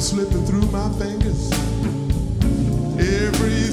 slipping through my fingers. Every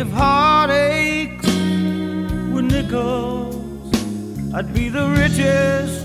If heartaches were nickels, I'd be the richest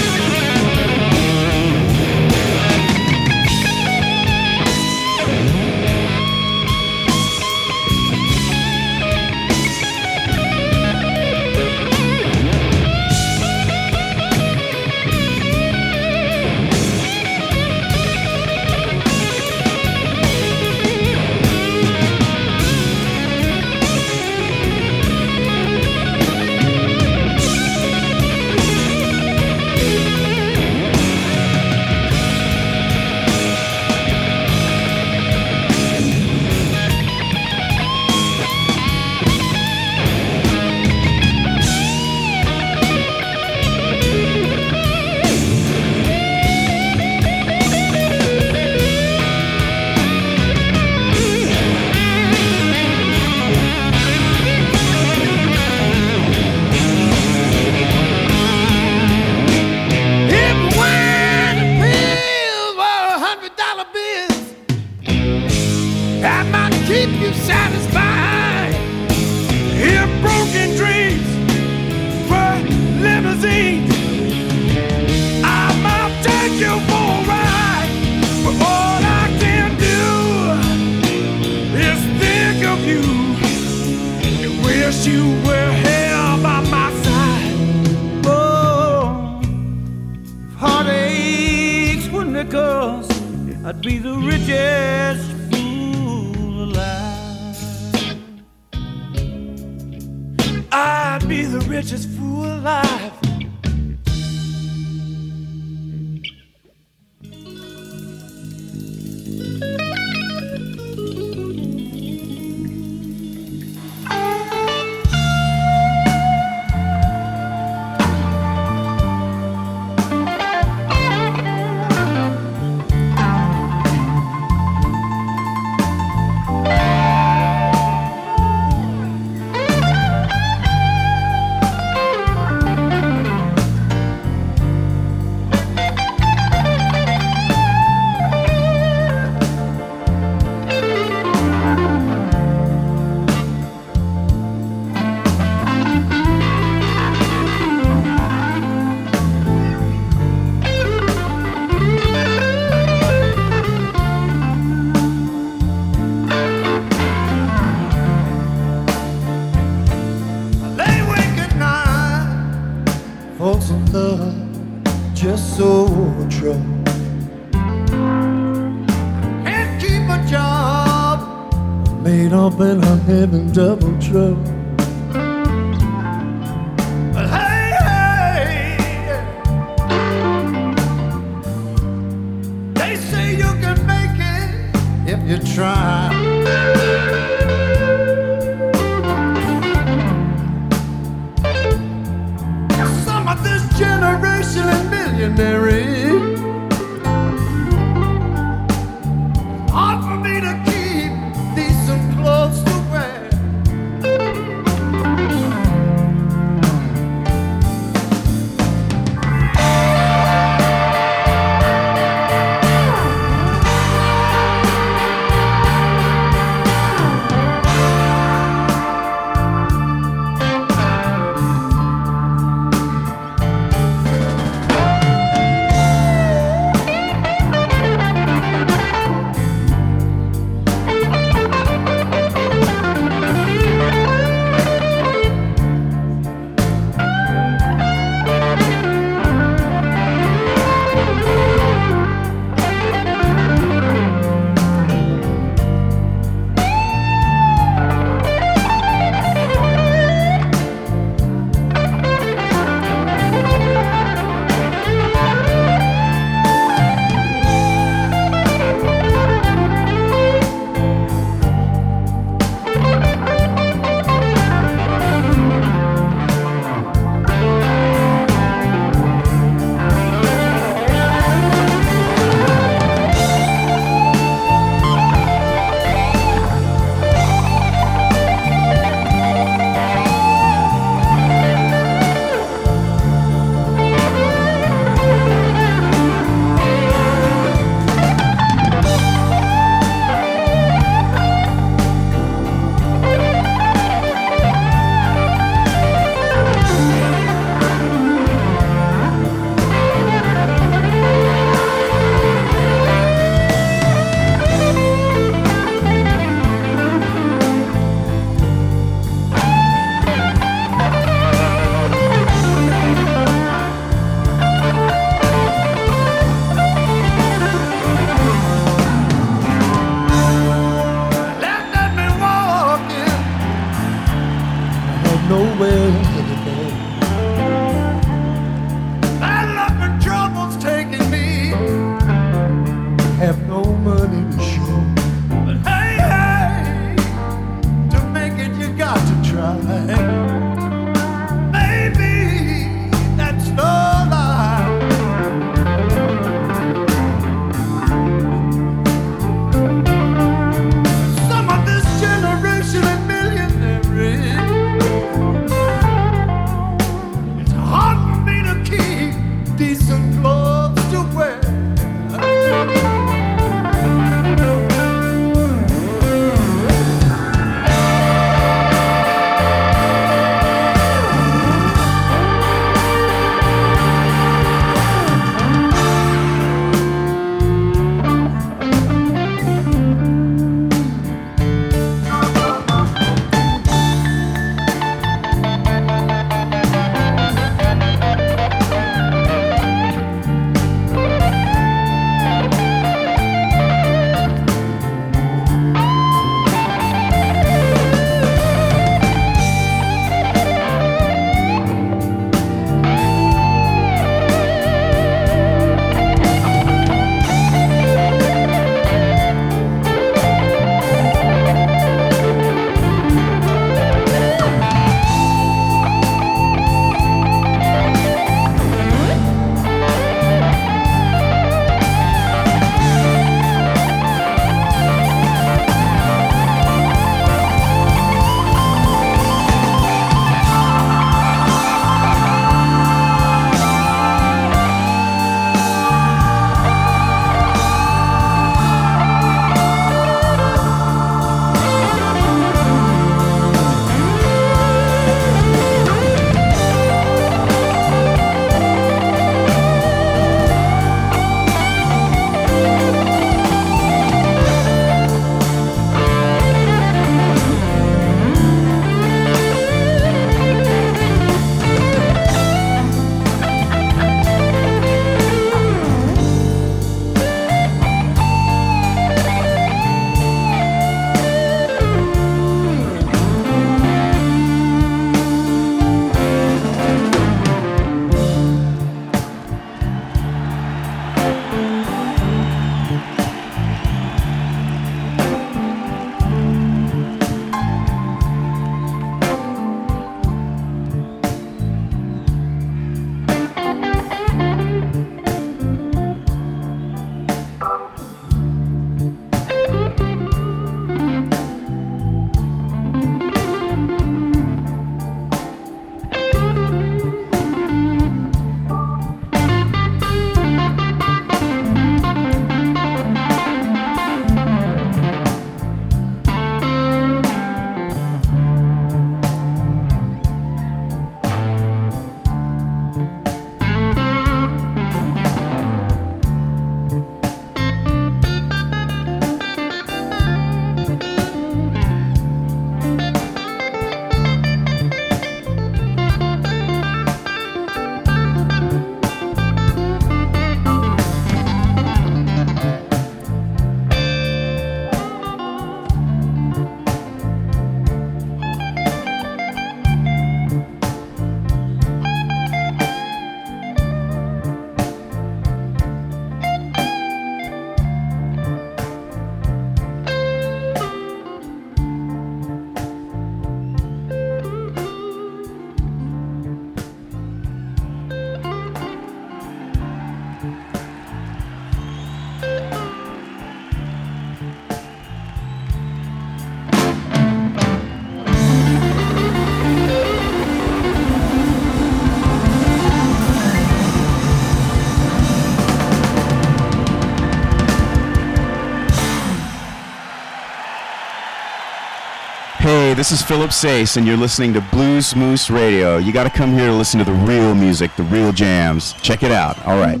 this is Philip Sayce, and you're listening to Blues Moose Radio. You got to come here to listen to the real music, the real jams. Check it out. All right.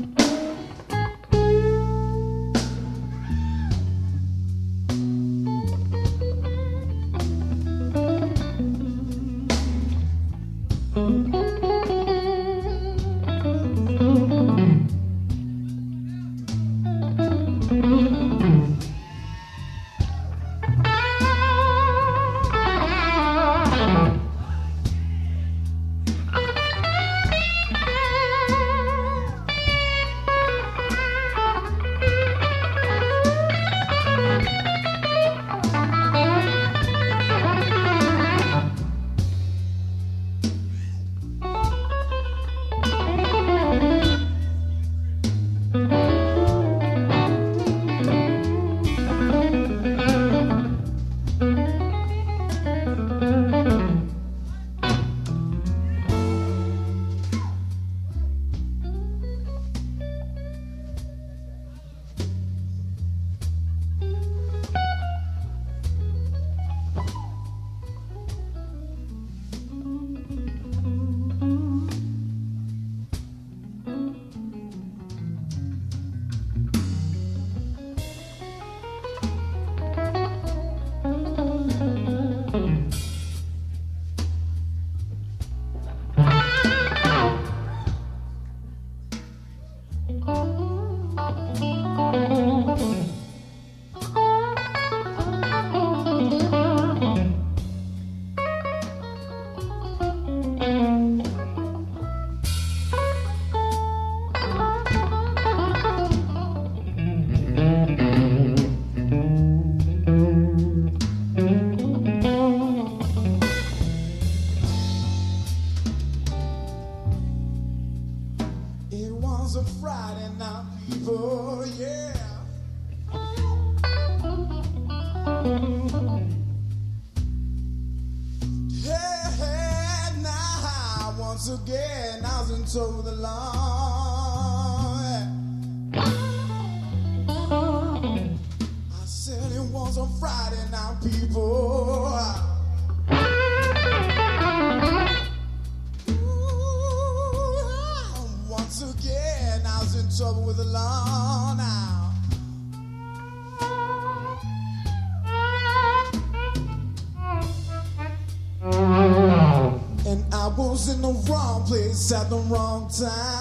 long time.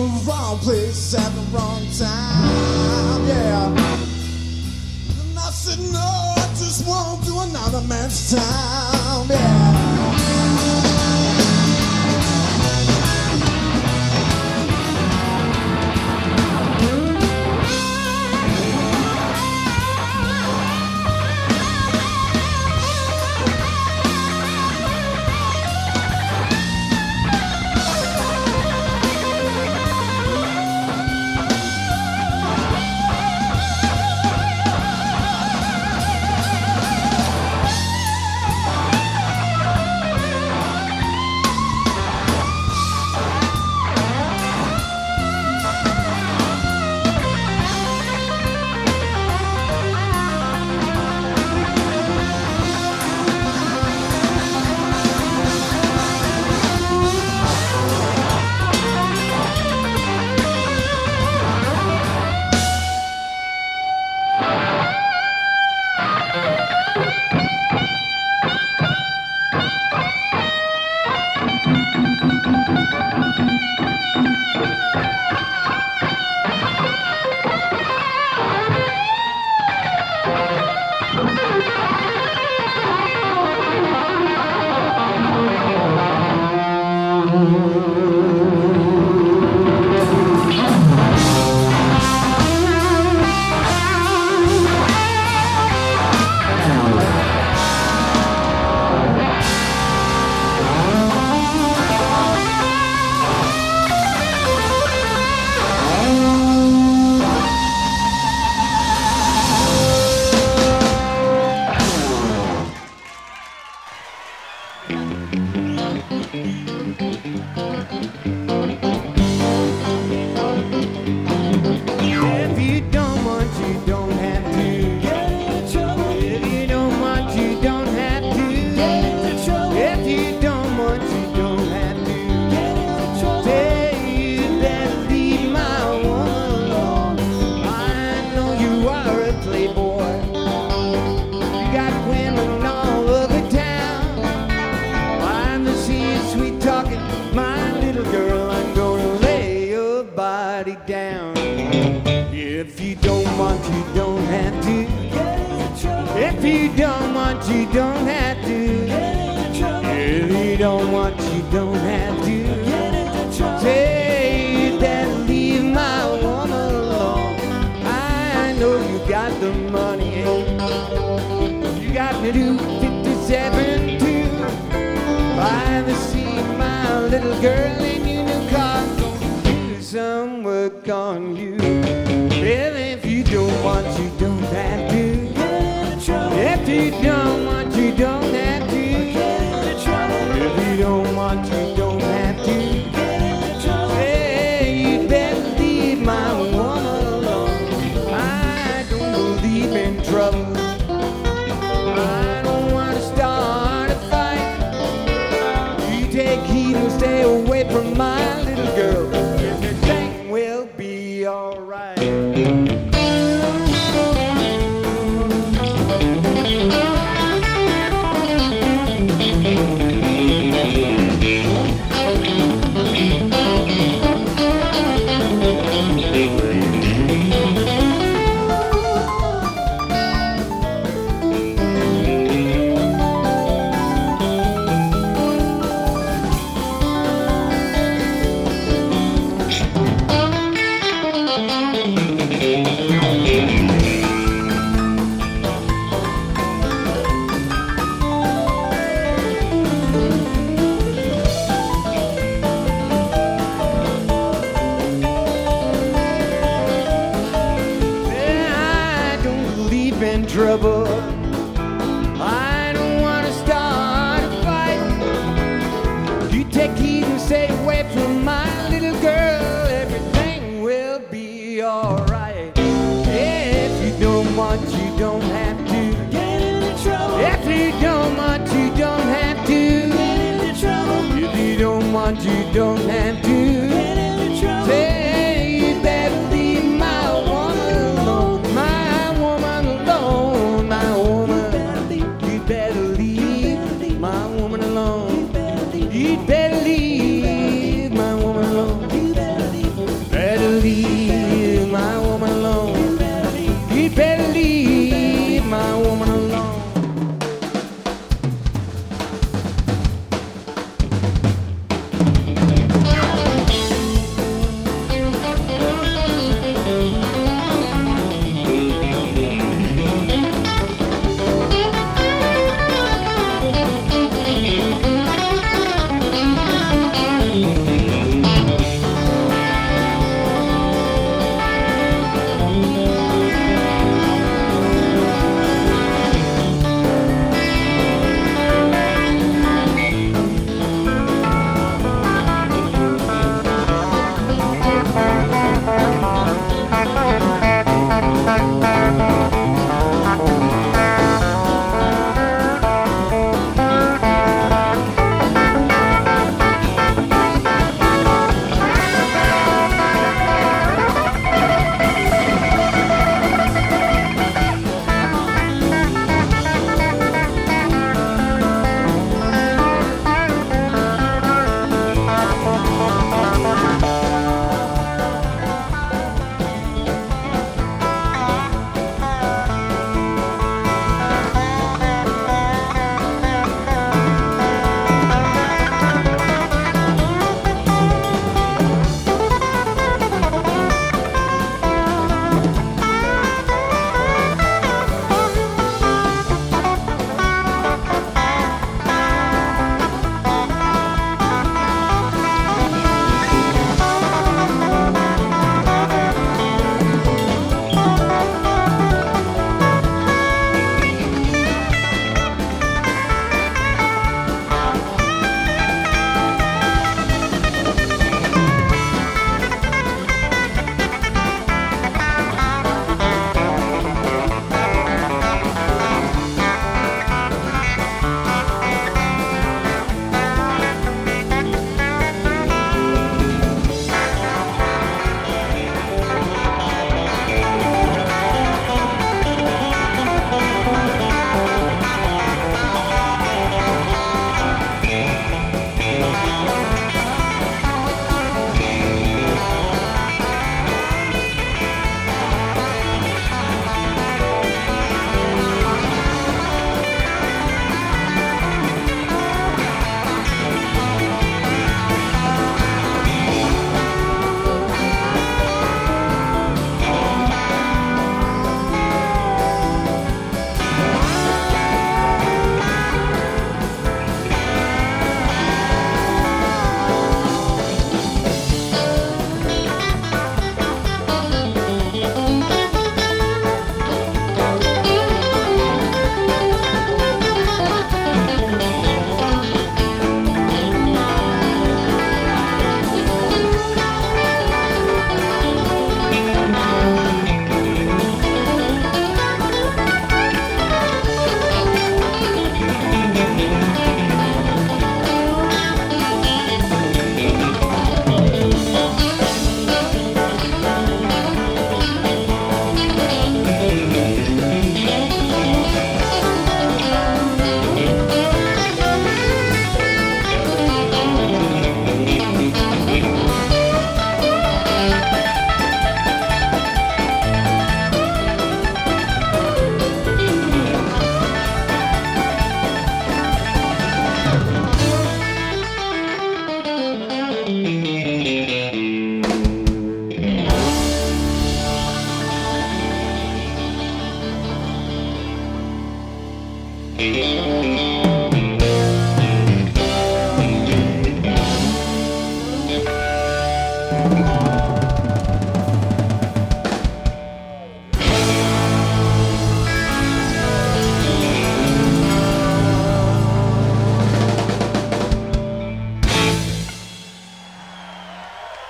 the wrong place at the wrong time. Yeah. And I said, no, I just won't do another man's time. Yeah.